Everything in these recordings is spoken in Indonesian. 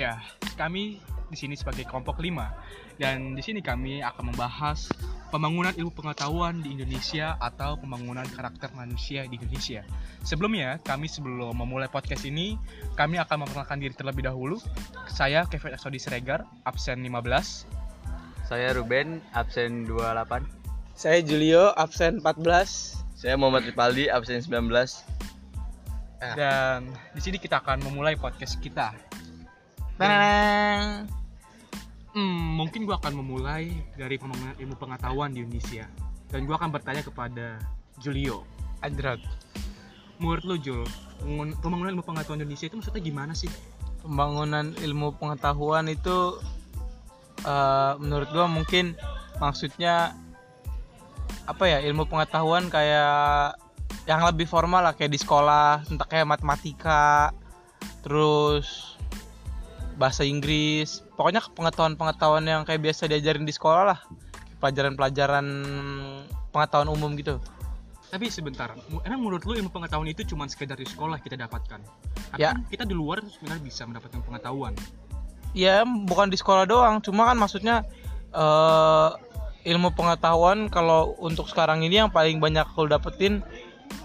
Ya, kami di sini sebagai kelompok lima dan di sini kami akan membahas pembangunan ilmu pengetahuan di Indonesia atau pembangunan karakter manusia di Indonesia. Sebelumnya, kami sebelum memulai podcast ini, kami akan memperkenalkan diri terlebih dahulu. Saya Kevin Exodi Siregar, absen 15. Saya Ruben, absen 28. Saya Julio, absen 14. Saya Muhammad Ripaldi, absen 19. Dan di sini kita akan memulai podcast kita. Tanang. Hmm, mungkin gua akan memulai dari pembangunan ilmu pengetahuan di Indonesia. Dan gua akan bertanya kepada Julio. Adrak. Menurut lu Jul, pembangunan ilmu pengetahuan Indonesia itu maksudnya gimana sih? Pembangunan ilmu pengetahuan itu eh, menurut gua mungkin maksudnya apa ya ilmu pengetahuan kayak yang lebih formal lah kayak di sekolah tentang kayak matematika terus bahasa Inggris pokoknya pengetahuan-pengetahuan yang kayak biasa diajarin di sekolah lah pelajaran-pelajaran pengetahuan umum gitu Tapi sebentar, emang menurut lu ilmu pengetahuan itu cuma sekedar di sekolah kita dapatkan? Atau Ya. kita di luar sebenarnya bisa mendapatkan pengetahuan? ya bukan di sekolah doang cuma kan maksudnya eh ilmu pengetahuan kalau untuk sekarang ini yang paling banyak lo dapetin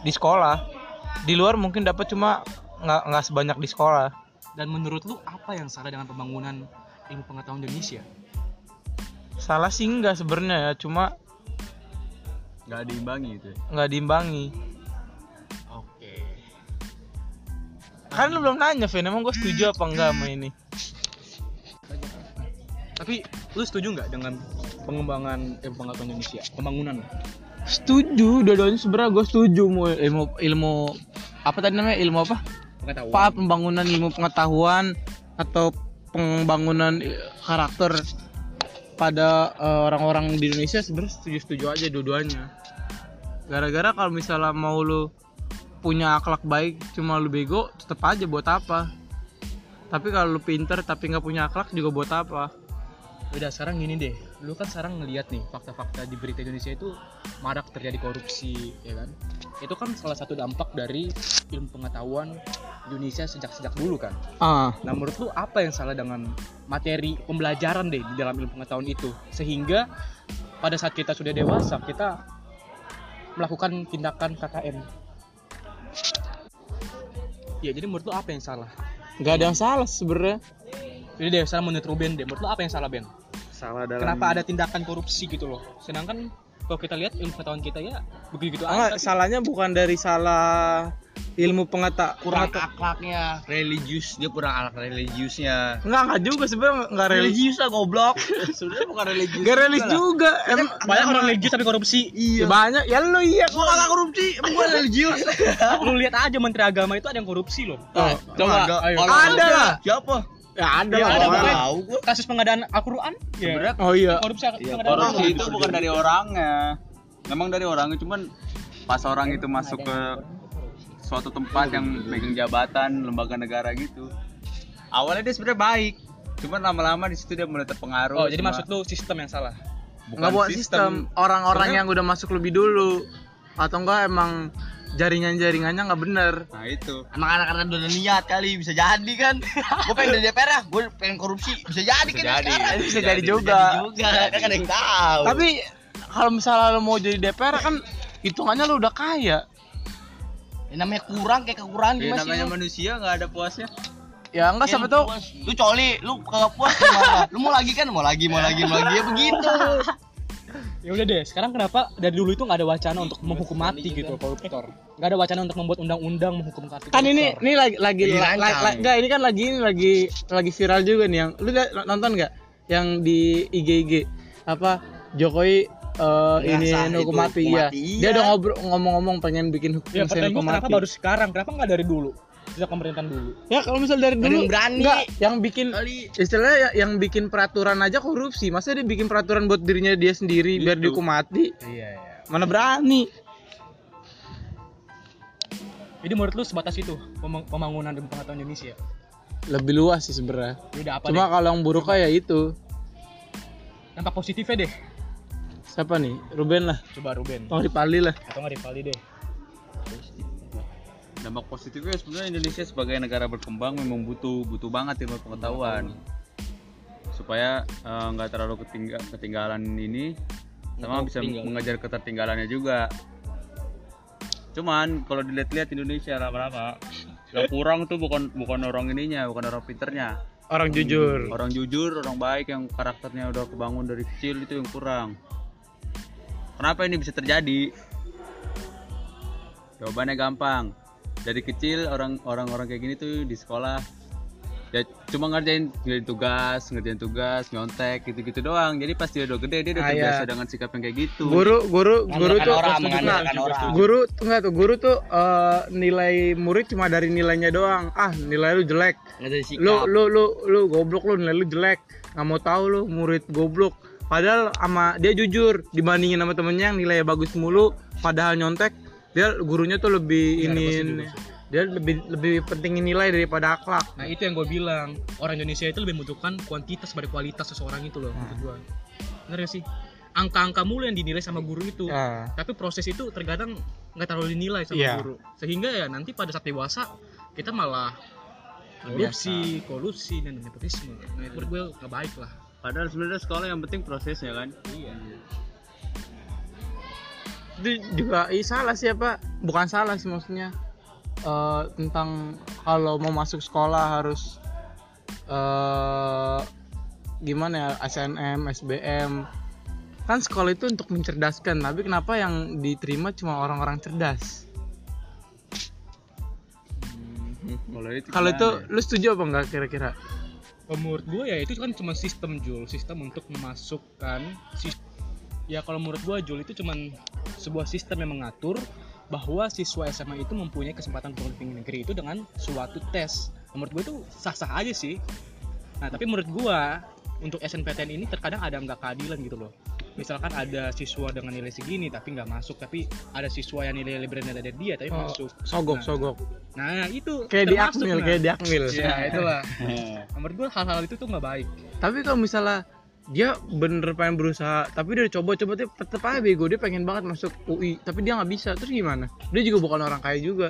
di sekolah di luar mungkin dapat cuma nggak nggak sebanyak di sekolah Dan menurut lu apa yang salah dengan pembangunan ilmu pengetahuan Indonesia? salah sih nggak sebenarnya ya cuma Gak diimbangi itu. nggak diimbangi Oke. kan lu belum nanya Vin emang gue setuju apa enggak sama ini Tapi lu setuju nggak dengan pengembangan ilmu pengetahuan Indonesia? Pembangunan? setuju dua-duanya sebenarnya gue setuju mau ilmu ilmu apa tadi namanya ilmu apa Pengetahuan. pembangunan ilmu pengetahuan atau pembangunan karakter pada eh, orang-orang di Indonesia sebenarnya setuju-setuju aja dua-duanya. Gara-gara kalau misalnya mau lu punya akhlak baik cuma lu bego tetap aja buat apa? Tapi kalau lu pinter tapi nggak punya akhlak juga buat apa? Udah sekarang gini deh, lu kan sekarang ngeliat nih fakta-fakta di berita Indonesia itu marak terjadi korupsi, ya kan? Itu kan salah satu dampak dari ilmu pengetahuan Indonesia sejak sejak dulu kan. Ah, Nah menurut lu apa yang salah dengan materi pembelajaran deh di dalam ilmu pengetahuan itu sehingga pada saat kita sudah dewasa kita melakukan tindakan KKN. Ya jadi menurut lu apa yang salah? nggak ada yang salah sebenarnya. Jadi deh sekarang menurut lu Ben deh, menurut lu apa yang salah Ben? Salah dalam Kenapa ada tindakan korupsi gitu loh? Sedangkan kalau kita lihat ilmu pengetahuan kita ya begitu-begitu Enggak, aja. salahnya bukan dari salah ilmu pengeta kurang pengeta- akhlaknya, religius dia kurang akhlak religiusnya. Enggak, enggak juga sebenarnya enggak religius. Lah goblok. Sebenarnya bukan religius. Enggak religius juga. Em, Banyak orang religius tapi korupsi. Ya, banyak. Ya lu iya Gua kagak korupsi, gua religius. Lu lihat aja menteri agama itu ada yang korupsi loh. Oh, coba. ayo. Ada lah. Siapa? Ya ada Ya, lah. ada, tahu gua. Kasus pengadaan Al-Qur'an ya. Sebenarnya Oh iya. korupsi pengadaan korupsi itu bukan dari orangnya. Memang dari orangnya cuman pas orang itu masuk ke suatu tempat yang megang jabatan lembaga negara gitu. Awalnya dia sebenarnya baik, cuman lama-lama di situ dia mulai terpengaruh. Oh, jadi sama- maksud lu sistem yang salah. bukan Enggak buat sistem, orang-orang yang udah masuk lebih dulu atau enggak emang jaringan-jaringannya nggak bener. Nah itu. Emang anak-anak udah niat kali bisa jadi kan. gue pengen dari DPR ya, gue pengen korupsi bisa jadi Bisa kan jadi. sekarang. Bisa jadi juga. Jadi juga kan ada yang tahu. Tapi kalau misalnya lu mau jadi DPR kan hitungannya lu udah kaya. Ya, namanya kurang kayak kekurangan Ya, namanya sih? lu? manusia nggak ada puasnya. Ya enggak siapa tuh. Lu coli, lu kagak puas gimana? lu mau lagi kan? Mau lagi, mau lagi, mau lagi ya begitu. Ya udah deh, sekarang kenapa dari dulu itu nggak ada wacana untuk menghukum mati gitu koruptor? Nggak ada wacana untuk membuat undang-undang menghukum mati kan ini ini lagi lagi enggak ini kan lagi ini lagi lagi viral juga nih yang lu nonton nggak yang di IG IG apa Jokowi eh Ya, ini sah, hukum mati ya. mati, Dia iya. udah ngobrol ngomong-ngomong pengen bikin hukum Ya hukum kenapa mati. baru sekarang? Kenapa nggak dari dulu? Sejak pemerintahan dulu. Ya kalau misal dari dulu berani. enggak, yang bikin Kali. istilahnya ya- yang bikin peraturan aja korupsi. Masa dia bikin peraturan buat dirinya dia sendiri biar Gitu. dihukum mati? Iya, iya. Mana berani? Jadi menurut lu sebatas itu pembangunan dan pengetahuan Indonesia. Lebih luas sih sebenarnya. Ya udah apa Cuma deh? kalau yang buruk kayak itu. Dampak positifnya deh. Siapa nih? Ruben lah. Coba Ruben Tong Ripaldi lah. atau nggak Ripaldi deh. Dampak positifnya sebenarnya Indonesia sebagai negara berkembang memang butuh butuh banget ilmu pengetahuan. Supaya eh, nggak terlalu ketingga- ketinggalan ini sama bisa mengejar ketertinggalannya juga. Cuman kalau dilihat-lihat Indonesia rata-rata yang kurang tuh bukan bukan orang ininya bukan orang pinternya. Orang jujur. Orang jujur orang baik yang karakternya udah kebangun dari kecil itu yang kurang. Kenapa ini bisa terjadi? Jawabannya gampang dari kecil orang orang orang kayak gini tuh di sekolah ya cuma ngerjain ngerjain tugas ngerjain tugas nyontek gitu gitu doang. Jadi pas dia udah gede dia udah Ah, terbiasa iya. dengan sikap yang kayak gitu. Guru guru guru tuh orang, mengandalkan orang. guru tuh enggak tuh guru tuh eh, nilai murid cuma dari nilainya doang. Ah nilai lu jelek. Nggak lu lu lu lu goblok lu nilai lu jelek. Nggak mau tahu lu murid goblok. Padahal sama dia jujur dibandingin sama temennya yang nilainya bagus mulu padahal nyontek dia gurunya tuh lebih ada ini dia lebih lebih pentingin nilai daripada akhlak Nah itu yang gue bilang orang Indonesia itu lebih membutuhkan kuantitas daripada kualitas seseorang itu loh Nah. menurut gue. Bener gak sih? Angka-angka mulu yang dinilai sama guru itu. ya Tapi proses itu terkadang nggak terlalu dinilai sama Iya. guru. Sehingga ya nanti pada saat dewasa kita malah korupsi, kolusi dan nepotisme. Nah itu menurut gue nggak baik lah. padahal sebenarnya sekolah yang penting prosesnya kan Iya. Itu juga ih, salah sih apa bukan salah sih maksudnya. Eh, tentang kalau mau masuk sekolah harus eh gimana ya SNM SBM kan sekolah itu untuk mencerdaskan tapi kenapa yang diterima cuma orang-orang cerdas? Kalau itu kalau itu ya? lu setuju apa enggak kira-kira? Menurut gue ya itu kan cuma sistem Jul, sistem untuk memasukkan sis- ya kalau menurut gue Jul itu cuma sebuah sistem yang mengatur bahwa siswa SMA itu mempunyai kesempatan untuk tinggi negeri itu dengan suatu tes. Menurut gue itu sah-sah aja sih. Nah tapi menurut gue untuk SNPTN ini terkadang ada nggak keadilan gitu loh. Misalkan ada siswa dengan nilai segini tapi nggak masuk, tapi ada siswa yang nilai lebih rendah dari dia tapi Oh, masuk. sogok Nah, sogok Nah itu kayak di termasuk, akmil nah. kayak di akmil Ya itulah. Menurut gue hal-hal itu tuh nggak baik. tapi kalau misalnya dia bener pengen berusaha tapi dia udah coba-coba dia tetep aja bego dia pengen banget masuk UI tapi dia nggak bisa terus gimana dia juga bukan orang kaya juga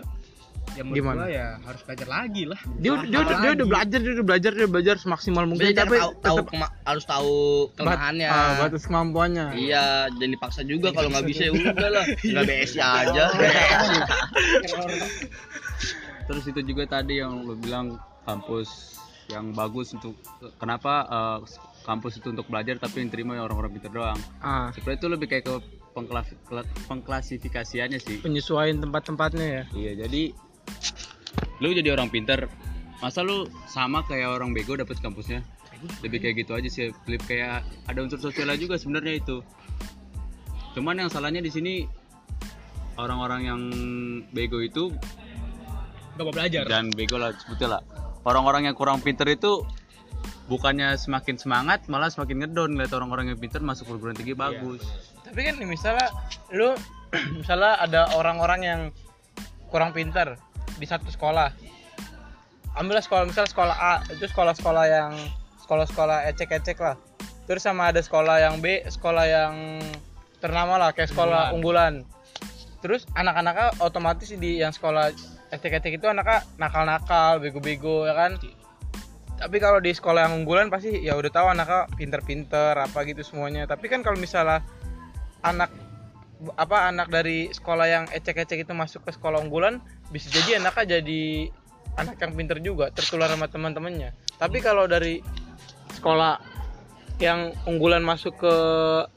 Ya menurut Gimana? ya harus belajar lagi lah. dia udah- dia, udah- dia udah belajar dia udah belajar dia udah belajar semaksimal mungkin Belajar tapi tahu, tahu kema- harus tahu kelemahannya. bat- ah, batas kemampuannya Iya, jangan dipaksa juga kalau nggak bisa ya udah lah. Tinggal BSI aja. terus itu juga tadi yang lo bilang kampus yang bagus untuk kenapa eh, kampus itu untuk belajar tapi yang terima orang-orang pintar doang. Ah. Sebenarnya itu lebih kayak ke pengklas- kla- pengklasifikasiannya sih. Penyesuaian tempat-tempatnya ya? Iya jadi lu jadi orang pintar masa lu sama kayak orang bego dapat kampusnya? Lebih kayak gitu aja sih Flip kayak ada unsur sosialnya juga sebenarnya itu. Cuman yang salahnya di sini orang-orang yang bego itu Gak mau belajar. dan bego lah sebutnya lah. Orang-orang yang kurang pinter itu bukannya semakin semangat malah semakin ngedon ngeliat orang-orang yang pinter masuk perguruan tinggi bagus. tapi kan misalnya lu misalnya ada orang-orang yang kurang pintar di satu sekolah. Ambillah sekolah misalnya sekolah A itu sekolah-sekolah yang sekolah-sekolah ecek-ecek lah. Terus sama ada sekolah yang B sekolah yang ternama lah kayak sekolah unggulan, terus anak-anaknya otomatis di yang sekolah ecek-ecek itu anaknya nakal-nakal bego-bego ya kan tapi kalau di sekolah yang unggulan pasti ya udah tahu anaknya pinter-pinter apa gitu semuanya. Tapi kan kalau misalnya anak apa anak dari sekolah yang ecek-ecek itu masuk ke sekolah unggulan bisa jadi anaknya jadi anak yang pinter juga tertular sama teman-temannya. Tapi kalau dari sekolah yang unggulan masuk ke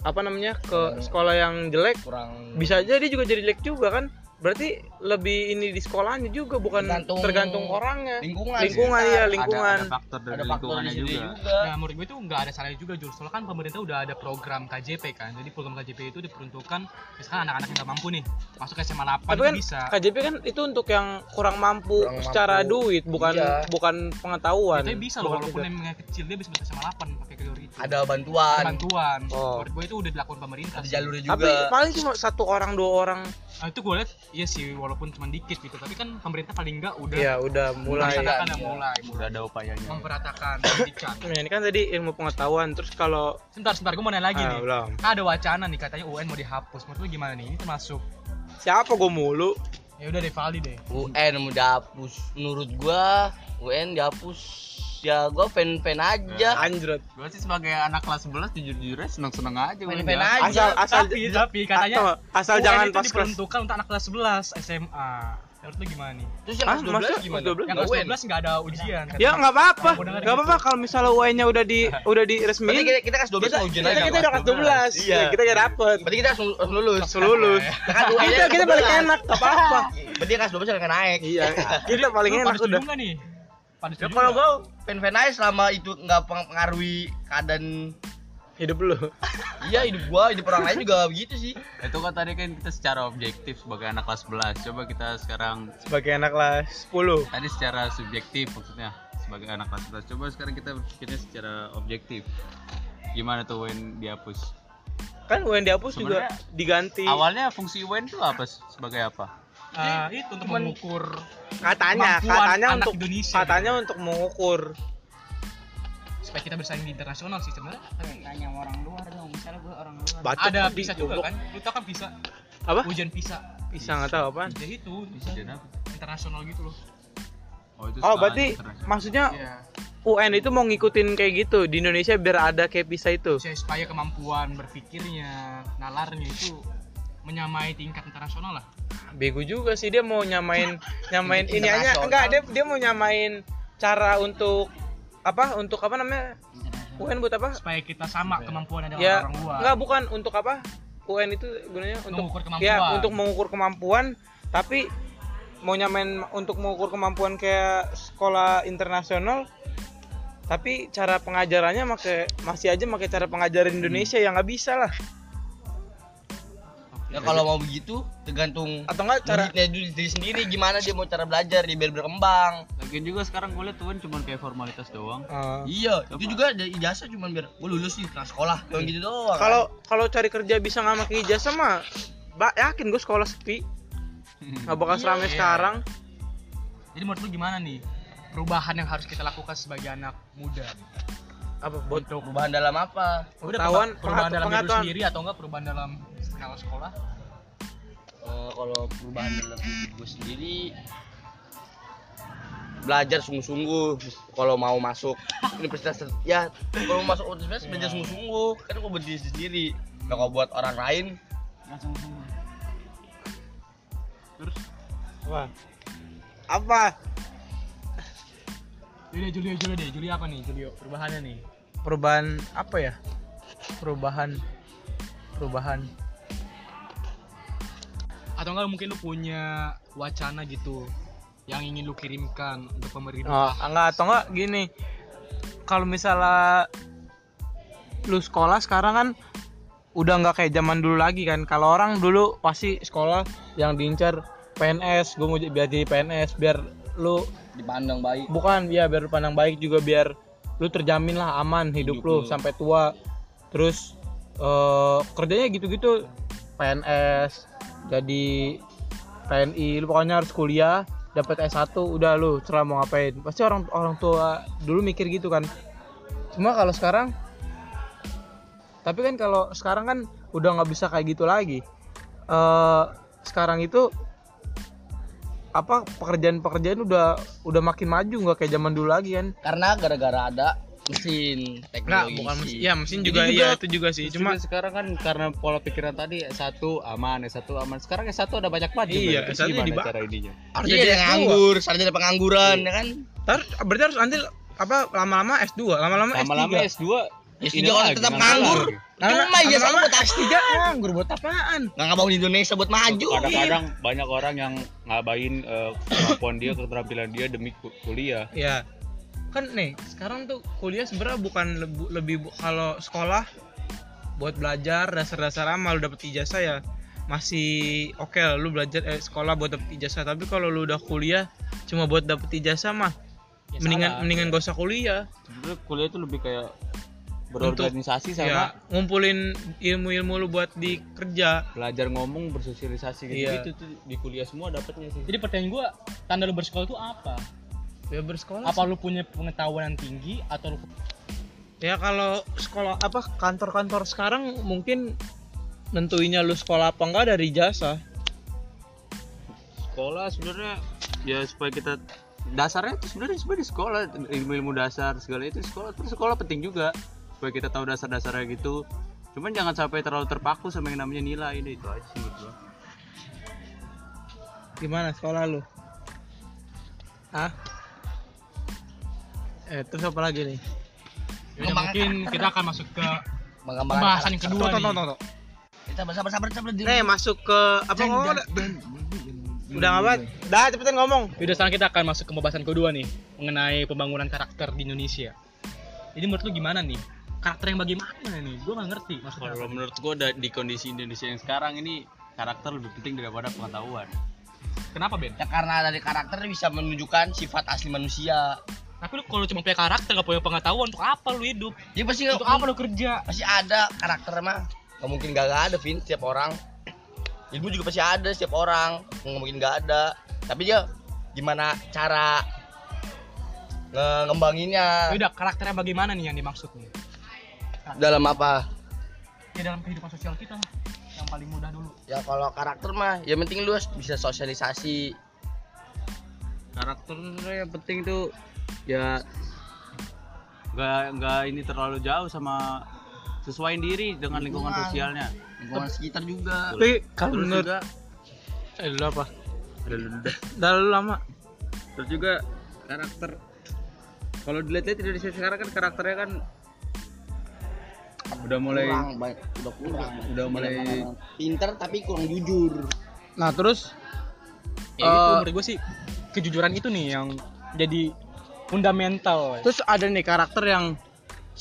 apa namanya ke sekolah yang jelek Kurang. bisa aja dia juga jadi jelek juga kan berarti lebih ini di sekolahnya juga bukan Tergantung tergantung, orangnya lingkungan. lingkungan iya ada, lingkungan ada faktor dari Ada lingkungannya juga. juga. Nah, menurut gue itu nggak ada salahnya juga, Jul. Soalnya kan pemerintah udah ada program KJP kan. Jadi program KJP itu diperuntukkan misalkan anak-anak yang nggak mampu nih masuk ke SMA 8 tapi itu kan bisa. KJP kan itu untuk yang kurang mampu Kurang secara mampu. duit bukan Iya. bukan pengetahuan Tapi bisa loh walaupun yang kecil dia bisa masuk SMA 8 pakai teori itu. Ada bantuan. bantuan. Oh. Menurut gue itu udah dilakukan pemerintah. Ada jalurnya juga. tapi paling cuma satu orang dua orang Nah, itu gue lihat iya sih walaupun cuma dikit gitu, tapi kan pemerintah paling enggak udah ya udah mulai Iya. yang mulai, udah ada upayanya memperhatakan pendidikan. Ya, ini kan tadi ilmu pengetahuan terus kalau Sebentar, sebentar gue mau nanya lagi Ah, nih. belum. Kan ada wacana nih katanya UN mau dihapus. Menurut lu gimana nih? Ini termasuk siapa gue mulu Ya udah deh Valdi deh. UN mau dihapus menurut gua UN dihapus ya gua fan-fan aja Anjrot. Gue sih sebagai anak kelas 11 jujur-jujurnya seneng-seneng aja. fan-fan Wen, ya. aja Asal asal tapi, tapi katanya Atau- asal UN jangan pas kelas diperuntukkan untuk anak kelas 11 SMA. Menurut lu gimana nih? terus yang Ah, kelas 12 maksudnya gimana kelas 12? Yang Nggak kelas UN 12 nggak ada ujian. kan? Ya nggak apa-apa, nggak apa-apa kalau misalnya UN-nya udah di udah berarti diresmiin. kita, kita kelas 12 Kita, ujian kita, aja kita udah kelas 12, Iya. ya, kita udah dapet. berarti kita harus lulus Langsung lulus. Kita kita paling enak, nggak apa-apa. berarti kelas 12 akan naik Iya, kita paling enak udah. nih? Ya kalau nggak? gua fan-fan aja selama itu nggak pengaruhi keadaan Hidup lu. iya hidup gua hidup orang lain juga begitu sih Itu kan tadi kan kita secara objektif sebagai anak kelas 11. Coba kita sekarang Sebagai anak kelas 10. tadi secara subjektif maksudnya sebagai anak kelas 11. Coba sekarang kita berpikirnya secara objektif. Gimana tuh Wen dihapus? Kan UN dihapus juga Sebenarnya diganti. Awalnya fungsi Wen itu apa? Sebagai apa? Ah, itu untuk Cuman- mengukur katanya, katanya anak untuk Indonesia katanya untuk mengukur. supaya kita bersaing di internasional sih sebenarnya. tanya orang luar dong misalnya gue orang luar Bacot Ada bisa juga kan? Lu tau kan bisa Apa? ujian PISA. Bisa nggak tahu apaan. Ya itu, bisa apa? internasional gitu loh. Oh, itu Oh, berarti maksudnya Iya. UN itu mau ngikutin kayak gitu di Indonesia biar ada kayak bisa itu. Supaya- supaya kemampuan berpikirnya, nalarnya itu menyamai tingkat internasional lah. Bego juga sih dia mau nyamain nyamain ini aja enggak dia dia mau nyamain cara untuk apa untuk apa namanya UN buat apa? Supaya kita sama kemampuannya dengan Ya orang luar. enggak bukan untuk apa? UN itu gunanya untuk Mengukur kemampuan. ya untuk mengukur kemampuan tapi mau nyamain untuk mengukur kemampuan kayak sekolah internasional tapi cara pengajarannya make masih aja pakai cara pengajaran Indonesia yang nggak bisa lah ya kalau mau begitu tergantung atau enggak cara diri diri sendiri gimana dia mau cara belajar dia biar berkembang Lagian juga sekarang gue liat tuh Wen cuma kayak formalitas doang. Eh, iya itu juga ada ijazah cuman biar gua lulus nih kelas sekolah cuma gitu doang kalau kalau cari kerja bisa nggak pakai ijazah mah ba- yakin gue sekolah sepi nggak bakal Iya, seramai iya. sekarang Jadi menurut lu gimana nih? Perubahan yang harus kita lakukan sebagai anak muda. apa buat Untuk perubahan dalam apa Udah perubahan, perubahan dalam diri sendiri atau enggak perubahan dalam skala sekolah? Eh, kalau perubahan dalam hidup gue sendiri belajar sungguh-sungguh. Kalau mau masuk universitas ya kalau mau masuk universitas belajar sungguh-sungguh. Kan gue berdiri sendiri. Nah, kalau buat orang lain. Langsung semua. Apa? Apa? Julio, Julio, Julio deh. Julio apa nih? Julio, perubahannya nih. perubahan apa ya? Perubahan perubahan Atau enggak mungkin lu punya wacana gitu yang ingin lu kirimkan untuk oh, pemerintah. enggak atau enggak gini. Kalau misalnya lu sekolah sekarang kan udah nggak kayak zaman dulu lagi kan. Kalau orang dulu pasti sekolah yang diincar PNS gue mau biar jadi PNS biar lu dipandang baik. Bukan ya biar lu pandang baik juga biar lu terjamin lah aman hidup, Hidup lu lu. sampai tua. Terus eh kerjanya gitu-gitu PNS jadi PNI lu pokoknya harus kuliah dapat S1 udah lu cerah mau ngapain. Pasti orang orang tua dulu mikir gitu kan. Cuma kalau sekarang tapi kan kalau sekarang kan udah nggak bisa kayak gitu lagi. Eh sekarang itu apa pekerjaan-pekerjaan udah udah makin maju nggak kayak zaman dulu lagi kan. Karena gara-gara ada mesin nggak teknologi bukan sih. mesin ya mesin juga, juga- iya itu juga sih cuma sekarang kan karena pola pikiran tadi satu aman, satu aman. Sekarang S1 ada banyak banget. Iya, S1 gimana dibakar. cara ininya? harus iya jadi yang S2. nganggur sarjana pengangguran ya kan Ntar berarti harus nanti apa lama-lama S2 lama-lama S3 Lama-lama S2 ya ini sudah kalau lagi, tetap nganggur lagi. cuma ya sama buat S3 nganggur buat apaan nggak ngabain Indonesia buat maju Kadang-kadang banyak orang yang ngabain eh, kemampuan dia, keterampilan dia demi ku- kuliah. ya kan nih sekarang tuh kuliah sebenarnya bukan lebu- lebih bu- kalau sekolah buat belajar dasar-dasar amal lu dapet ijazah ya masih oke lah, lu belajar eh, sekolah buat dapet ijazah tapi kalau lu udah kuliah cuma buat dapet ijazah mah Ya mendingan salah. mendingan gak usah kuliah Sebenarnya kuliah itu lebih kayak berorganisasi sama ya ngumpulin ilmu-ilmu lu buat di kerja belajar ngomong, bersosialisasi gitu, Iya. gitu tuh di kuliah semua dapatnya sih. Jadi pertanyaan gua, tanda lu bersekolah itu apa? Ya bersekolah Apa lu punya pengetahuan yang tinggi atau lu ya kalau sekolah apa kantor-kantor sekarang mungkin nentuinnya lu sekolah apa enggak dari jasa. Sekolah sebenarnya ya supaya kita dasarnya itu sebenarnya sebenarnya di sekolah ilmu ilmu dasar segala itu di sekolah. Terus sekolah penting juga supaya kita tahu dasar-dasarnya gitu. Cuman jangan sampai terlalu terpaku sama yang namanya nilai ini itu aja sih menurut gua. Gimana sekolah lu? Hah? Eh, terus apa lagi nih? Yaudah, mungkin kita akan masuk ke Mengembangkan pembahasan yang kedua nih. Kita sabar sabar sabar Nih, masuk ke apa ngomong udah? Udah ngabat? Dah, cepetan ngomong. Yaudah sekarang kita akan masuk ke pembahasan kedua nih mengenai pembangunan karakter di Indonesia. Jadi menurut lu gimana nih? Karakter yang bagaimana nih? Gue gak ngerti maksudnya. kalau menurut gua da- di kondisi Indonesia yang sekarang ini karakter lebih penting daripada pengetahuan Kenapa Ben? Ya karena dari karakter bisa menunjukkan sifat asli manusia. Tapi lu kalau cuma punya karakter gak punya pengetahuan untuk apa lu hidup? Ya pasti Untuk apa lu kerja? pasti ada karakter mah. Gak mungkin gak, ada Vin setiap orang. Ilmu juga pasti ada setiap orang. Nggak mungkin gak ada. Tapi dia gimana cara nge- ngembanginnya Yaudah karakternya bagaimana nih yang dimaksud nih? dalam apa? Ya dalam kehidupan sosial kita lah. Yang paling mudah dulu. Ya kalau karakter mah, ya penting lu bisa sosialisasi. karakter yang penting tuh ya nggak nggak ini terlalu jauh sama sesuaiin diri dengan lingkungan Lingkungan. sosialnya Lingkungan sekitar juga. Tapi kalau menurut juga eh lu apa? ada udah lu lama. terus juga karakter kalau dilihat-lihat Indonesia sekarang kan karakternya kan udah mulai kurang, baik, udah kurang. udah mulai pinter tapi kurang jujur. Nah, terus Ya itu Eh, menurut gue sih kejujuran itu nih yang jadi fundamental. terus ada nih karakter yang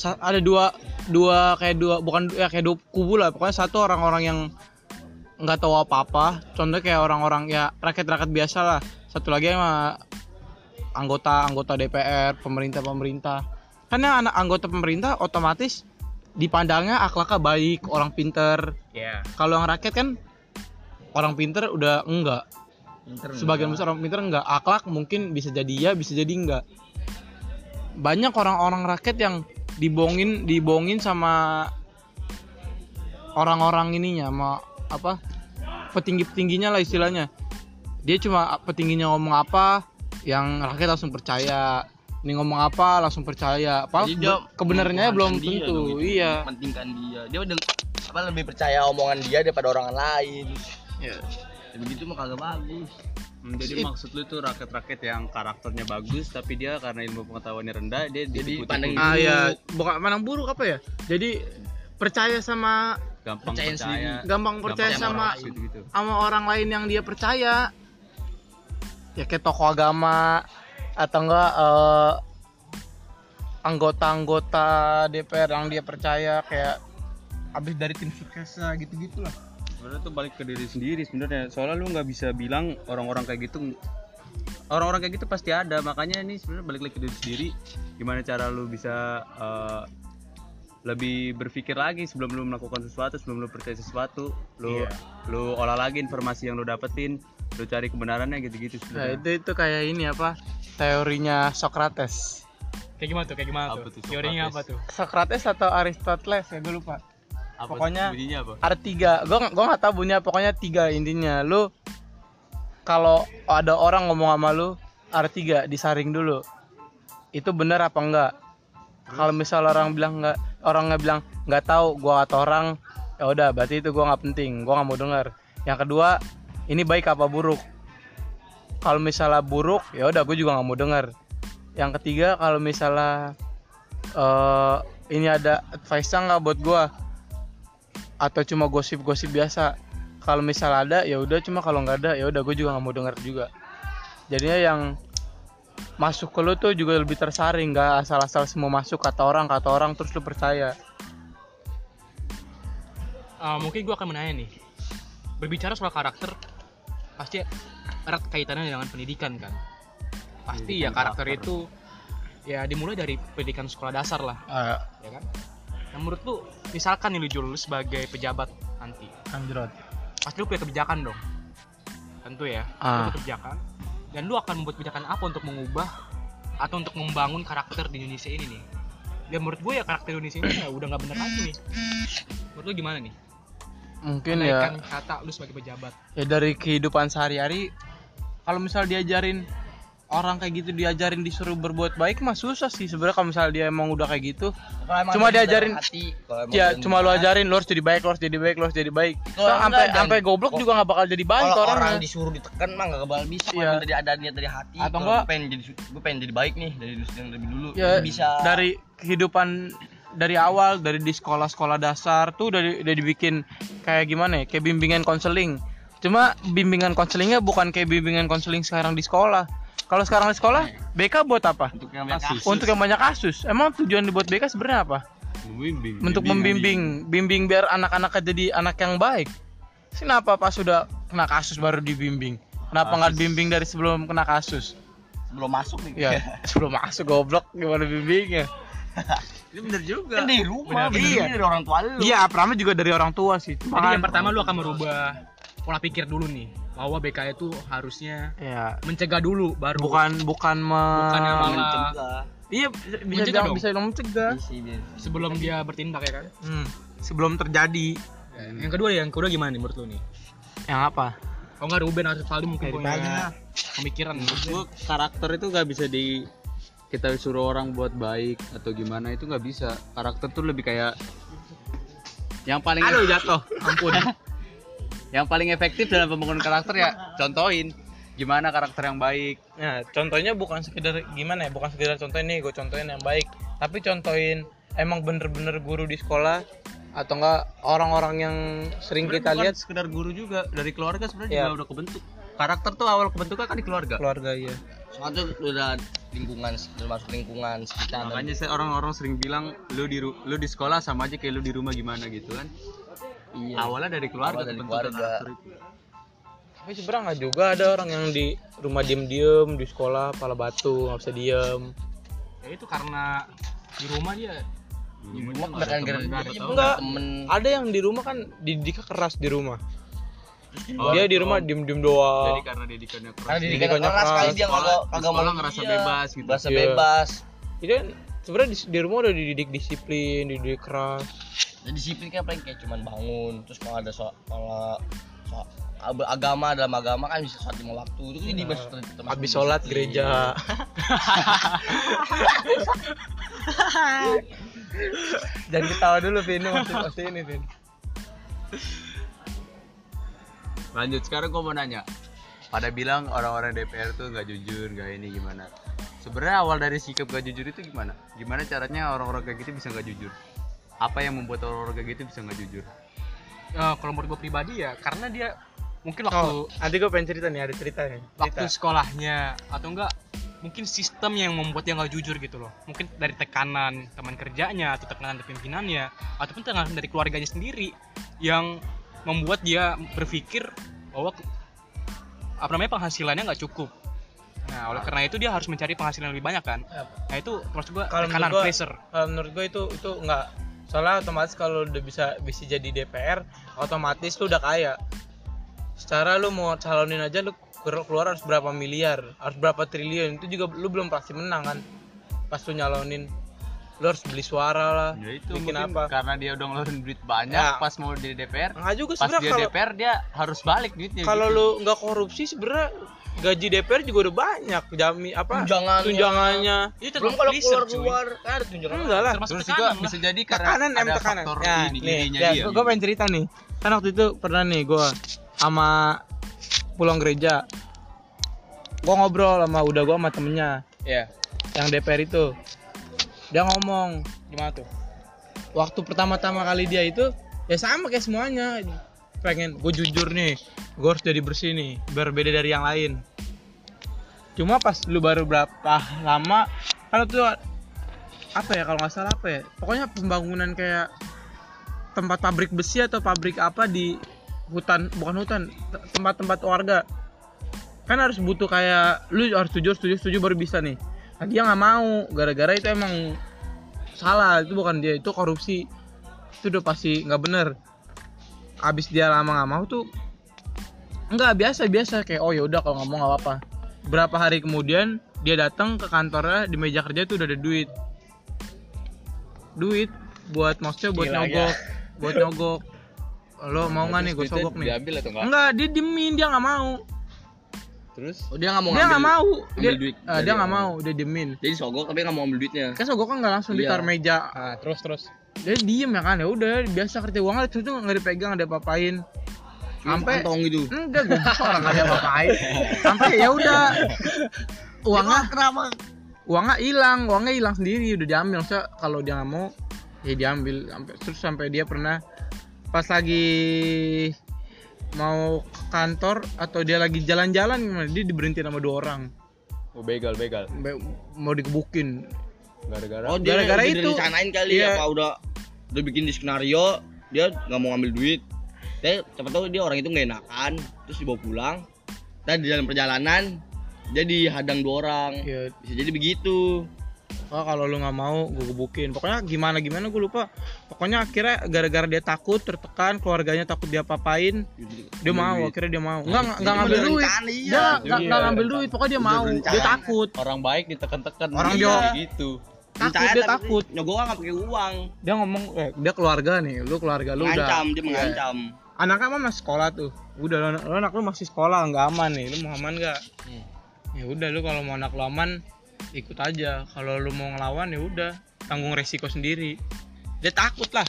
ada dua dua kayak dua bukan ya kayak dua kubu lah. Pokoknya satu orang-orang yang nggak tahu apa-apa. Contohnya kayak orang-orang ya rakyat-rakyat biasa lah. Satu lagi emang anggota anggota DPR pemerintah pemerintah kan yang anak anggota pemerintah otomatis dipandangnya akhlaknya baik orang pinter. Ya. kalau yang rakyat kan orang pinter udah enggak. Sebagian besar orang pinter enggak. Akhlak mungkin bisa jadi ya bisa jadi enggak banyak orang-orang rakyat yang dibohongin dibohongin sama orang-orang ininya sama apa petinggi petingginya lah istilahnya dia cuma petingginya ngomong apa yang rakyat langsung percaya ini ngomong apa langsung percaya apa kebenarannya belum dia tentu dong itu, iya Mementingkan dia. Dia udah apa lebih percaya omongan dia daripada orang lain. Ya. Ya, begitu mah kagak bagus. Hmm, jadi maksud lu tuh rakyat-rakyat yang karakternya bagus tapi dia karena ilmu pengetahuannya rendah dia Jadi jadi pandang- ah ya bukan mana buruk apa ya? Jadi percaya sama gampang Percaya percaya, gampang percaya gampang sama orang gitu-gitu. sama orang lain yang dia percaya. Ya kayak tokoh agama atau enggak eh, anggota-anggota DPR yang dia percaya kayak habis dari tim suksesnya gitu-gitu lah sebenarnya tuh balik ke diri sendiri sebenarnya. Soalnya lu nggak bisa bilang orang-orang kayak gitu orang-orang kayak gitu pasti ada. Makanya ini sebenarnya balik lagi ke diri sendiri. Gimana cara lu bisa eh, lebih berpikir lagi sebelum lu melakukan sesuatu sebelum lu percaya sesuatu. Lu Iya. lu olah lagi informasi yang lu dapetin. Lu cari kebenarannya gitu-gitu nah sebenarnya. itu itu kayak ini apa? Teorinya Socrates. Kayak gimana tuh? Kayak gimana Apa tuh? tuh, Teorinya apa tuh? Socrates atau Aristoteles? Ya gue lupa apa pokoknya- bunyinya apa? ada tiga. Gue gue nggak tahu bunyinya pokoknya tiga intinya. Lu kalau ada orang ngomong sama lu ada tiga disaring dulu. Itu benar apa enggak kalau misal orang bilang enggak orang nggak bilang nggak tahu gua atau orang ya udah berarti itu gua nggak penting gua nggak mau dengar yang kedua ini baik apa buruk? Kalau misalnya buruk ya udah gue juga nggak mau dengar yang ketiga kalau misalnya eh ini ada advice nggak buat gua atau cuma gosip-gosip biasa kalau misal ada ya udah cuma kalau nggak ada ya udah gue juga nggak mau denger juga jadinya yang masuk ke lu tuh juga lebih tersaring nggak asal-asal semua masuk kata orang kata orang terus lu percaya Ah, mungkin gue akan menanya nih. Berbicara soal karakter, pasti erat kaitannya dengan pendidikan kan. Pasti ya Pendidikan karakter, karakter. itu ya dimulai dari pendidikan sekolah dasar lah, uh, ya kan? Nah, menurut lu, misalkan nih lu Jul, lu sebagai pejabat nanti, anjrot pasti lu punya kebijakan dong. Tentu ya, lu Ah. punya kebijakan. Dan lu akan membuat kebijakan apa untuk mengubah atau untuk membangun karakter di Indonesia ini nih? Ya menurut gue ya karakter Indonesia ini ya udah nggak bener lagi nih. Menurut lu gimana nih? mungkin ya Menaikkan kata lu sebagai pejabat. ya dari kehidupan sehari-hari kalau misal diajarin orang kayak gitu diajarin disuruh berbuat baik mah susah sih. Sebenarnya kalau misal dia emang udah kayak gitu Cuma diajarin- hati, ya cuma lu ajarin lu harus jadi baik lu harus jadi baik lu harus jadi baik. So, orang sampai dan- sampai goblok juga nggak bakal jadi baik kalau orangnya. orang disuruh ditekan mah gak kebal bisa. Kalau dari ada niat dari hati Atau enggak- gue pengen jadi gue pengen jadi baik nih dari yang lebih dulu ya bisa. dari kehidupan dari awal dari di sekolah-sekolah dasar tuh udah, udah dibikin kayak gimana ya? Kayak bimbingan konseling. Cuma bimbingan konselingnya bukan kayak bimbingan konseling sekarang di sekolah kalau sekarang di sekolah BK buat apa? Untuk yang banyak kasus untuk yang banyak kasus emang tujuan dibuat BK sebenarnya apa? Membimbing. Untuk membimbing. Bimbing biar anak-anak jadi anak yang baik. Kenapa pas sudah kena kasus baru dibimbing? Kenapa nggak bimbing dari sebelum kena kasus? Belum masuk nih. Ya sebelum masuk goblok. Gimana bimbingnya? Ini bener juga. Kan dari rumah Bener. iya. Iya. dari orang tua lu. Iya, pertama juga dari orang tua sih. Cuma Jadi yang pertama lu akan merubah pola pikir dulu nih bahwa BK itu harusnya ya mencegah dulu baru bukan bukan me... Bukan yang malah- mencegah iya bisa bisa Mencegah bilang dong. bisa bilang mencegah Isi, biar. sebelum dia bertindak ya kan. hmm. sebelum terjadi Yang kedua yang kedua gimana nih menurut lu nih? yang apa Oh enggak Ruben atau Valdi mungkin punya lah. pemikiran gue karakter itu gak bisa di kita suruh orang buat baik atau gimana itu nggak bisa karakter tuh lebih kayak yang paling aduh jatuh ampun yang paling efektif dalam pembangunan karakter ya contohin gimana karakter yang baik. Nah contohnya bukan sekedar gimana ya bukan sekedar contohin nih gue contohin yang baik. Tapi contohin emang bener-bener guru di sekolah atau enggak orang-orang yang sering kita Sebenarnya lihat. bukan sekedar guru juga dari keluarga sebenarnya Iya. juga udah kebentuk. Karakter tuh awal kebentuknya kan di keluarga. Keluarga ya soalnya udah lingkungan udah masuk lingkungan sekitar. Makanya saya orang-orang sering bilang lu di lu di sekolah sama aja kayak lu di rumah gimana gitu kan iya awalnya dari keluarga Awal dari keluarga. itu tapi sebenarnya nggak juga ada orang yang di rumah diem-diem di sekolah pala batu nggak bisa diem ya itu karena di rumah dia di rumah Enggak. ada yang di rumah kan didiknya keras di rumah Oh, dia di rumah diem-diem doang jadi karena didikannya keras karena didikan Didikannya keras keras. kali dia Sekolah- kagak mau ngerasa iya, bebas gitu. Iya. bebas Jadi kan sebenarnya di, di rumah udah dididik disiplin, dididik keras. Jadi disiplin kan paling kayak cuman bangun terus kalau ada soal kalau soal agama dalam agama kan bisa sholat lima waktu itu kan dimasuk termasuk Habis sholat gereja. Jangan ketawa dulu, Vin. Ini Masih, masih ini, Vin. lanjut sekarang gua mau nanya pada bilang orang-orang DPR tuh nggak jujur nggak ini gimana sebenarnya awal dari sikap gak jujur itu gimana gimana caranya orang-orang kayak gitu bisa nggak jujur apa yang membuat orang-orang kayak gitu bisa nggak jujur Eh, kalau menurut gue pribadi ya karena dia mungkin waktu Oh, nanti gue pengen cerita nih, ada cerita nih. waktu Cerita. sekolahnya atau enggak mungkin sistem yang membuat dia nggak jujur gitu loh mungkin dari tekanan teman kerjanya atau tekanan dari pimpinannya ataupun tekanan dari keluarganya sendiri yang membuat dia berpikir bahwa apa namanya penghasilannya nggak cukup nah oleh karena itu dia harus mencari penghasilan lebih banyak kan nah itu maksud gua Kalau tekanan gua- pressure Kalau menurut gue itu itu enggak. Soalnya otomatis kalau udah bisa bisa jadi DPR, otomatis lu udah kaya. Secara lu mau calonin aja lu keluar keluar harus berapa miliar, harus berapa triliun. Itu juga lu belum pasti menang kan. Pas lu nyalonin lu harus beli suara lah. ya itu bikin apa? karena dia udah ngeluarin duit banyak Ya. pas mau di DPR juga pas dia kalau DPR dia harus balik duitnya kalau gitu. lu nggak korupsi sebenarnya gaji DPR juga udah banyak jami apa Tunjangannya. tunjangannya. Itu belum kalau keluar cuy. keluar kan ada tunjangan. Enggak lah. Terus tekanan juga lah. bisa jadi karena tekanan ada tekanan. faktor ya, ini nih, ininya ya, dia gue pengen cerita nih. Kan waktu itu pernah nih gue sama pulang gereja. Gue ngobrol sama udah gue sama temennya ya yang DPR itu. Dia ngomong gimana tuh? waktu pertama-tama kali dia itu ya sama kayak semuanya pengen gue jujur nih gue harus jadi bersih nih biar beda dari yang lain. Cuma pas lu baru berapa lama kalau tuh apa ya kalau nggak salah apa ya pokoknya pembangunan kayak tempat pabrik besi atau pabrik apa di hutan bukan hutan te- tempat-tempat warga. Kan harus butuh kayak lu harus setuju setuju setuju baru bisa nih. Nah, dia nggak mau gara-gara itu emang salah itu bukan dia itu korupsi. Itu udah pasti nggak bener abis dia lama nggak mau tuh nggak biasa biasa. Kayak oh ya udah kalau nggak mau nggak apa-apa. Berapa hari kemudian dia datang ke kantornya di meja kerja tuh udah ada duit. Duit buat maksudnya buat Gila, nyogok buat nyogok. Lo mau nggak nih gue sogok nih? diambil atau enggak enggak dia diemin dia nggak mau. Terus? Oh, dia nggak mau dia nggak mau. Ambil dia duit. dari dia nggak mau dia diemin. Jadi sogok tapi nggak mau ambil duitnya? Kan sogok kan nggak langsung Iya. ditaruh meja. Nah terus terus dia diem ya kan? Ya udah biasa kerja uang itu tuh nggak dipegang nggak diapa-apain sampai kantong gitu. Enggak gue orang nggak diapa-apain sampai ya udah. Uangnya kenapa uangnya hilang uangnya hilang sendiri udah diambil. Maksudnya kalau dia nggak mau ya diambil. Sampai terus sampai dia pernah pas lagi mau ke kantor atau dia lagi jalan-jalan dia diberhentiin sama dua orang. Oh, begal, begal. Sampai mau dikebukin. Gara-gara oh Gara-gara itu. direncanain kali Iya. apa udah udah bikin di skenario dia nggak mau ngambil duit. Tapi siapa tahu dia orang itu nggak enakan terus dibawa pulang. Dan di dalam perjalanan dia dihadang dua orang. Ya bisa jadi begitu. Oh kalau lu nggak mau gue gebukin. Pokoknya gimana gimana gue lupa. Pokoknya akhirnya gara-gara dia takut tertekan keluarganya takut dia papain dia mau akhirnya dia mau. Nggak nggak- nggak Jadi ngambil duit. iya. dia nggak Iya. ngambil duit pokoknya dia mau. Dia takut. Orang baik ditekan-tekan. Orang dia- gitu. Takut dia takut. Nyogok nggak pakai uang. Dia ngomong eh, dia keluarga nih lu keluarga lu udah mengancam dia Iya. mengancam anaknya mah masih sekolah tuh. Udah lu, lu anak lu masih sekolah nggak aman nih. Lu mau aman nggak? Ya udah lu kalau mau anak lu aman ikut aja. Kalau lu mau ngelawan ya udah tanggung resiko sendiri. Dia takut lah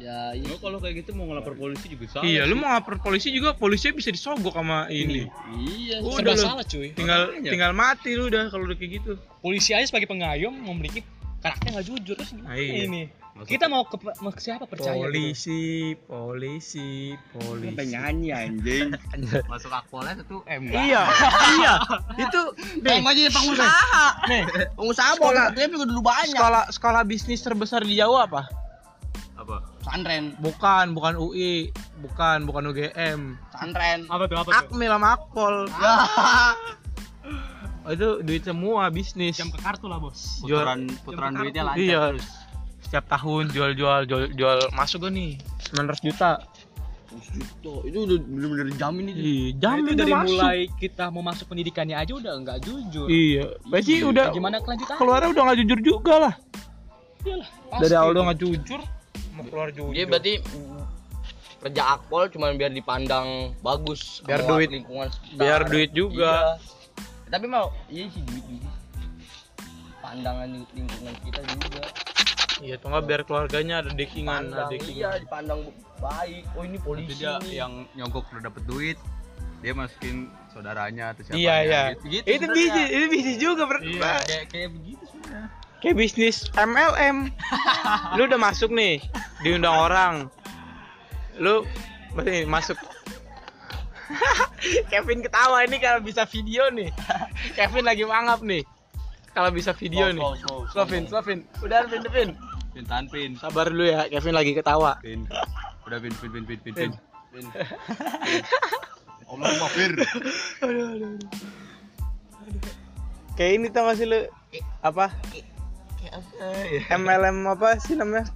ya Lu kalau kayak gitu mau ngelapor polisi juga salah. iya sih. lu mau lapor polisi juga polisi bisa disogok sama ini iya udah serba lu salah cuy tinggal Makanya. tinggal mati lu udah kalau udah kayak gitu polisi aja sebagai pengayom memiliki karakter nggak jujur terus gimana Ah, iya. ini Maksud- kita mau ke, mau ke siapa percaya gitu? polisi polisi polisi sampai nyanyi anjing Masuk akpolnya itu M. iya iya itu nih Pengen jadi pengusaha nih pengusaha boleh tapi dulu banyak sekolah sekolah bisnis terbesar di Jawa apa Apa? santren bukan bukan UI bukan bukan UGM santren apa tuh apa tuh? Akmil sama Akpol. Ya Oh, itu duit semua bisnis. Jam ke kartu lah bos. Putaran putaran Jam duitnya kartu. lancar iya. terus. setiap tahun jual jual jual. Jual masuk gak nih 900 juta. Juta. Itu udah bener-bener jamin itu iya Nah, jamin itu udah dari masuk. mulai kita mau masuk pendidikannya aja udah nggak jujur. Iya. Pasti Iya, udah gimana kelanjutannya? keluarnya udah nggak jujur juga lah. Iyalah, dari awal udah nggak jujur mau keluar jujur dia berarti kerja akpol cuma biar dipandang bagus Biar duit. lingkungan sekitar. Biar duit juga. Iya. tapi mau iya sih duit duit pandangan lingkungan kita juga iya tuh nggak biar keluarganya ada dekingan ada Pandang, iya dekingan dipandang baik oh ini Nanti polisi dia nih. yang nyogok udah dapet duit, dia masukin saudaranya atau siapa iya iya gitu, gitu itu bisnis itu bisnis juga ber Iya, kayak kayak begitu sebenarnya. kayak bisnis MLM lu udah masuk nih diundang orang. Lu berarti masuk. Kevin ketawa ini kalau bisa video nih. Kevin lagi mangap nih. Kalau bisa video nih. Slow, slow, slow, slow. Vin slow Vin. Udah Vin Vin Pin tahan pin. sabar dulu ya Kevin lagi ketawa. Pin. Udah pin pin pin pin pin. Pin. pin. Allah mafir. kayak ini tau gak sih lu? Apa? MLM apa sih namanya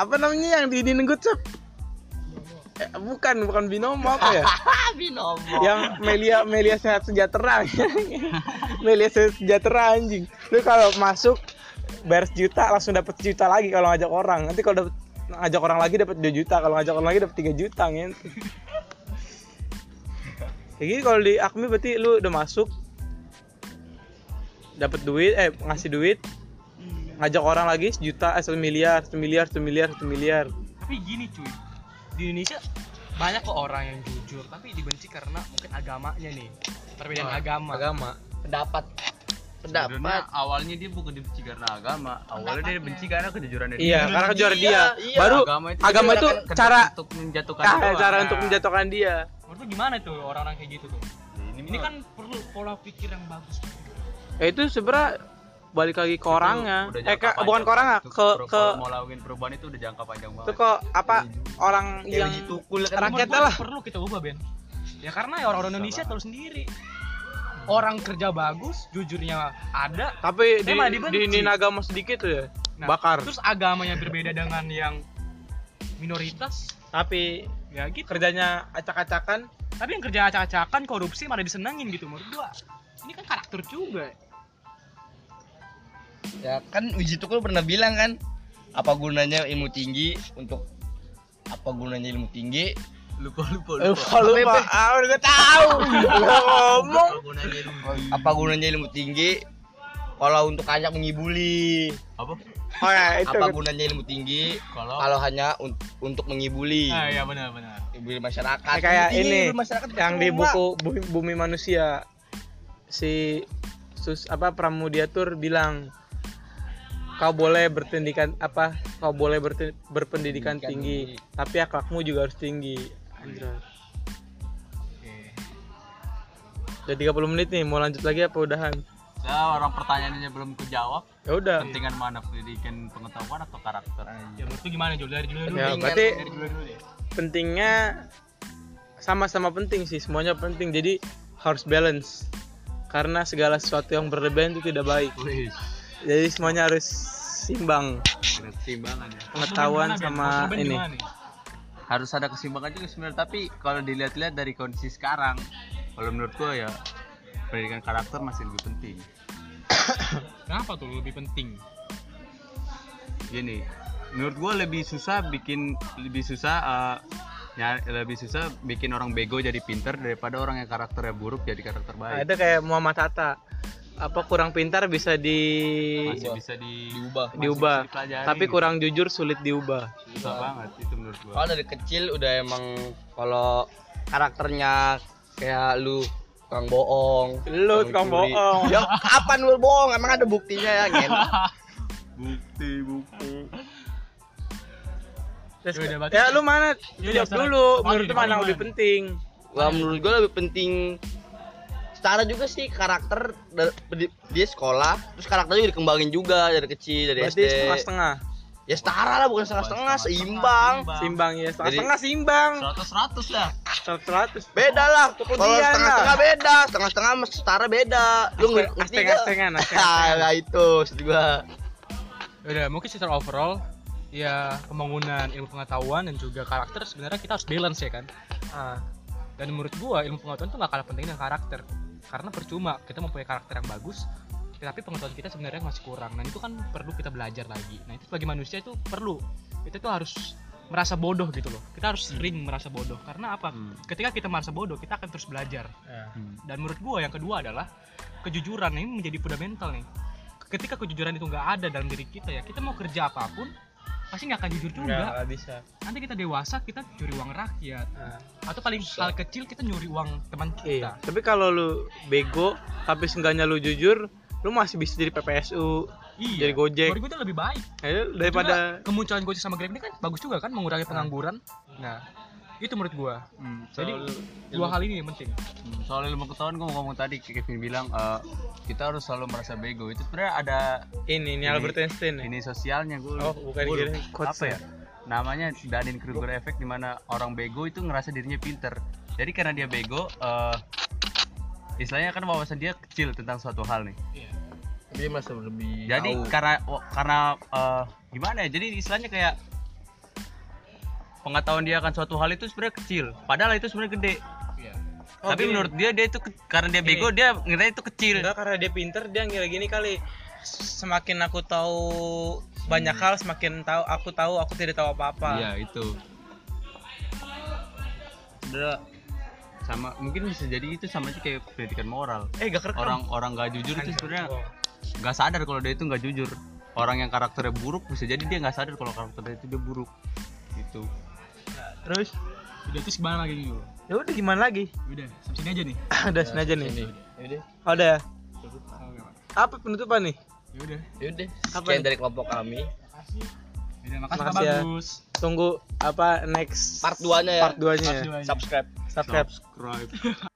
apa namanya yang di di Nenggucep eh, bukan bukan binomo apa ya? Binomo. Yang Melia Melia sehat sejahtera. Melia sehat sejahtera anjing. Lu kalau masuk bayar sejuta langsung dapat sejuta lagi kalau ngajak orang. Nanti kalau dapat ngajak orang lagi dapat 2 juta kalau ngajak orang lagi dapat 3 juta gitu kayak gini kalau di Akmi berarti lu udah masuk dapat duit eh ngasih duit ngajak orang lagi sejuta eh satu miliar satu miliar satu miliar satu miliar. Tapi gini cuy. Di Indonesia banyak kok orang yang jujur tapi dibenci karena mungkin agamanya nih. Perbedaan Wah, agama. agama. Pendapat. Sebenarnya pendapat. awalnya dia bukan dibenci karena agama, awalnya dia dibenci karena kejujuran iya karena kejuaraan Iya, dia. Iya. baru agama itu, agama itu kedok cara untuk menjatuhkan Ah, doang. cara Nah, untuk menjatuhkan dia. Menurut lu gimana tuh orang-orang kayak gitu tuh? Ini, ini kan perlu pola pikir yang bagus. Ya itu sebenarnya balik lagi ke orangnya. eh ke, panjang. bukan ke orangnya ke ke mau lakuin perubahan itu udah jangka panjang itu banget. kok apa orang yang yang tukul kan rakyatnya lah. perlu kita ubah Ben. Ya karena ya orang-orang Indonesia tahu sendiri. Orang kerja bagus jujurnya ada. Tapi di, di ini agama sedikit tuh ya Nah, bakar. terus agamanya berbeda dengan yang minoritas? Tapi ya gitu. kerjanya acak-acakan. Tapi yang kerja acak-acakan korupsi malah disenengin gitu menurut gua. Ini kan karakter juga ya kan Uji Tukul pernah bilang kan apa gunanya ilmu tinggi untuk apa gunanya ilmu tinggi? Lupa lupa kalau lupa, ah udah tahu. Gua ngomong. apa gunanya ilmu tinggi? Kalau untuk hanya mengibuli. Apa? Oh ya, itu. apa gunanya ilmu tinggi? Kalau kalau hanya un- untuk mengibuli. Ah, iya benar benar. mengibuli masyarakat. Nah, kayak ini masyarakat yang di buku bumi, Bumi manusia. Si sus apa Pramudiatur bilang kau boleh berpendidikan apa kau boleh berte- berpendidikan Pendidikan tinggi, tinggi. tapi akhlakmu juga harus tinggi Anjay. Udah 30 menit nih, mau lanjut lagi apa udahan? ya orang pertanyaannya belum kejawab Ya udah. pentingan mana pendidikan pengetahuan atau karakter Ya menurut gimana Jul? Dari dulu. Ya, deh. berarti Dari dulu deh. pentingnya sama-sama penting sih, semuanya penting. Jadi harus balance. Karena segala sesuatu yang berlebihan itu tidak baik. Wih, Jadi semuanya harus simbang. keseimbangan ya Pengetahuan sama Ben, ini. harus ada keseimbangan juga sebenarnya tapi kalau dilihat-lihat dari kondisi sekarang kalau menurut gua ya pendidikan karakter masih lebih penting Kenapa tuh lebih penting? gini menurut gua lebih susah bikin lebih susah eh, ya lebih susah bikin orang bego jadi pinter daripada orang yang karakternya buruk jadi karakter baik Ada kayak Muhammad Hatta. Apa kurang pintar bisa di masih bisa di diubah masih diubah. bisa Tapi kurang jujur sulit diubah. susah banget itu menurut gua kalau dari kecil udah emang kalau karakternya kayak lu tukang bohong Lu tukang curi. bohong. ya kapan lu bohong emang ada buktinya ya ngen bukti bukti Terus- Ya udah, berarti- ya lu mana? Jawab dulu. Menurut mana lebih penting? Wah menurut gue lebih penting setara juga sih karakter dia sekolah terus karakternya juga dikembangin juga dari kecil dari Berarti SD setengah-setengah. ya setara lah bukan setengah-setengah seimbang Simbang ya, setengah-setengah simbang. seratus seratus dah Seratus. beda lah kalau setengah-setengah lah. beda setengah-setengah sama setara beda lu ngerti nggak? Asteng-astengan, asteng-astengan. Ah, nah itu gua Udah, mungkin secara overall ya pembangunan ilmu pengetahuan dan juga karakter sebenarnya kita harus balance ya kan. Ah, Dan menurut gua ilmu pengetahuan itu nggak kalah penting dengan karakter. Karena percuma kita mempunyai karakter yang bagus, tapi pengetahuan kita sebenarnya masih kurang. Dan itu kan perlu kita belajar lagi. Nah itu sebagai manusia itu perlu. Kita tuh harus merasa bodoh gitu loh. Kita harus sering merasa bodoh. Karena apa? Hmm. Ketika kita merasa bodoh, kita akan terus belajar. ya. Dan menurut gua yang kedua adalah kejujuran ini menjadi fundamental nih. Ketika kejujuran itu nggak ada dalam diri kita ya, kita mau kerja apa pun pasti nggak akan jujur juga. nggak bisa. Nanti kita dewasa kita curi uang rakyat Nah, atau paling hal kecil kita nyuri uang teman iya. kita. Tapi kalau lu bego, tapi seenggaknya lu jujur, lu masih bisa jadi PPSU, Iya. jadi Gojek. Gua itu lebih baik. Ya, daripada Juga kemunculan Gojek sama Grab ini kan bagus juga kan mengurangi pengangguran. Nah, itu menurut gua. Hmm, Jadi soal- dua hal ini yang penting. Hmm, soal ilmu pengetahuan gue mau ngomong tadi Kevin bilang eh, kita harus selalu merasa bego. Itu sebenarnya ada ini, ini Ini- Albert Einstein ya. ini sosialnya gue Oh, bukan kira quotes apa ya? Namanya Dunning Kruger effect di mana orang bego itu ngerasa dirinya pinter. Jadi karena dia bego eh, istilahnya kan wawasan dia kecil tentang suatu hal nih. Dia masih lebih jadi tahu. karena karena eh, gimana ya? Jadi istilahnya kayak pengetahuan dia akan suatu hal itu sebenarnya kecil padahal itu sebenarnya gede Oh, tapi gini. menurut dia dia itu karena dia Gini. bego dia ngira itu kecil Enggak karena dia pinter dia ngira gini kali. Semakin aku tahu banyak hal, semakin tahu aku tahu aku tidak tahu apa-apa. Iya itu. Udah sama mungkin bisa jadi itu sama aja kayak pendidikan moral. Eh, gak kerekam. Orang orang nggak jujur itu sebenarnya nggak sadar kalau dia itu nggak jujur. Orang yang karakternya buruk bisa jadi dia nggak sadar kalau karakternya itu dia buruk. Gitu. Terus Udah terus gimana lagi dulu? ya udah gimana lagi? Udah, sampai sini aja nih. udah sini aja nih. Yaudah, Oh, udah. ya? Pak. Apa penutupan nih? Ya udah. yaudah. Apa Sekian nih? dari kelompok kami. Udah, makasih, Makasih ya. bagus. Tunggu apa next Part 2-nya ya. Part 2-nya ya. Part dua aja. Subscribe. Subscribe. Subscribe.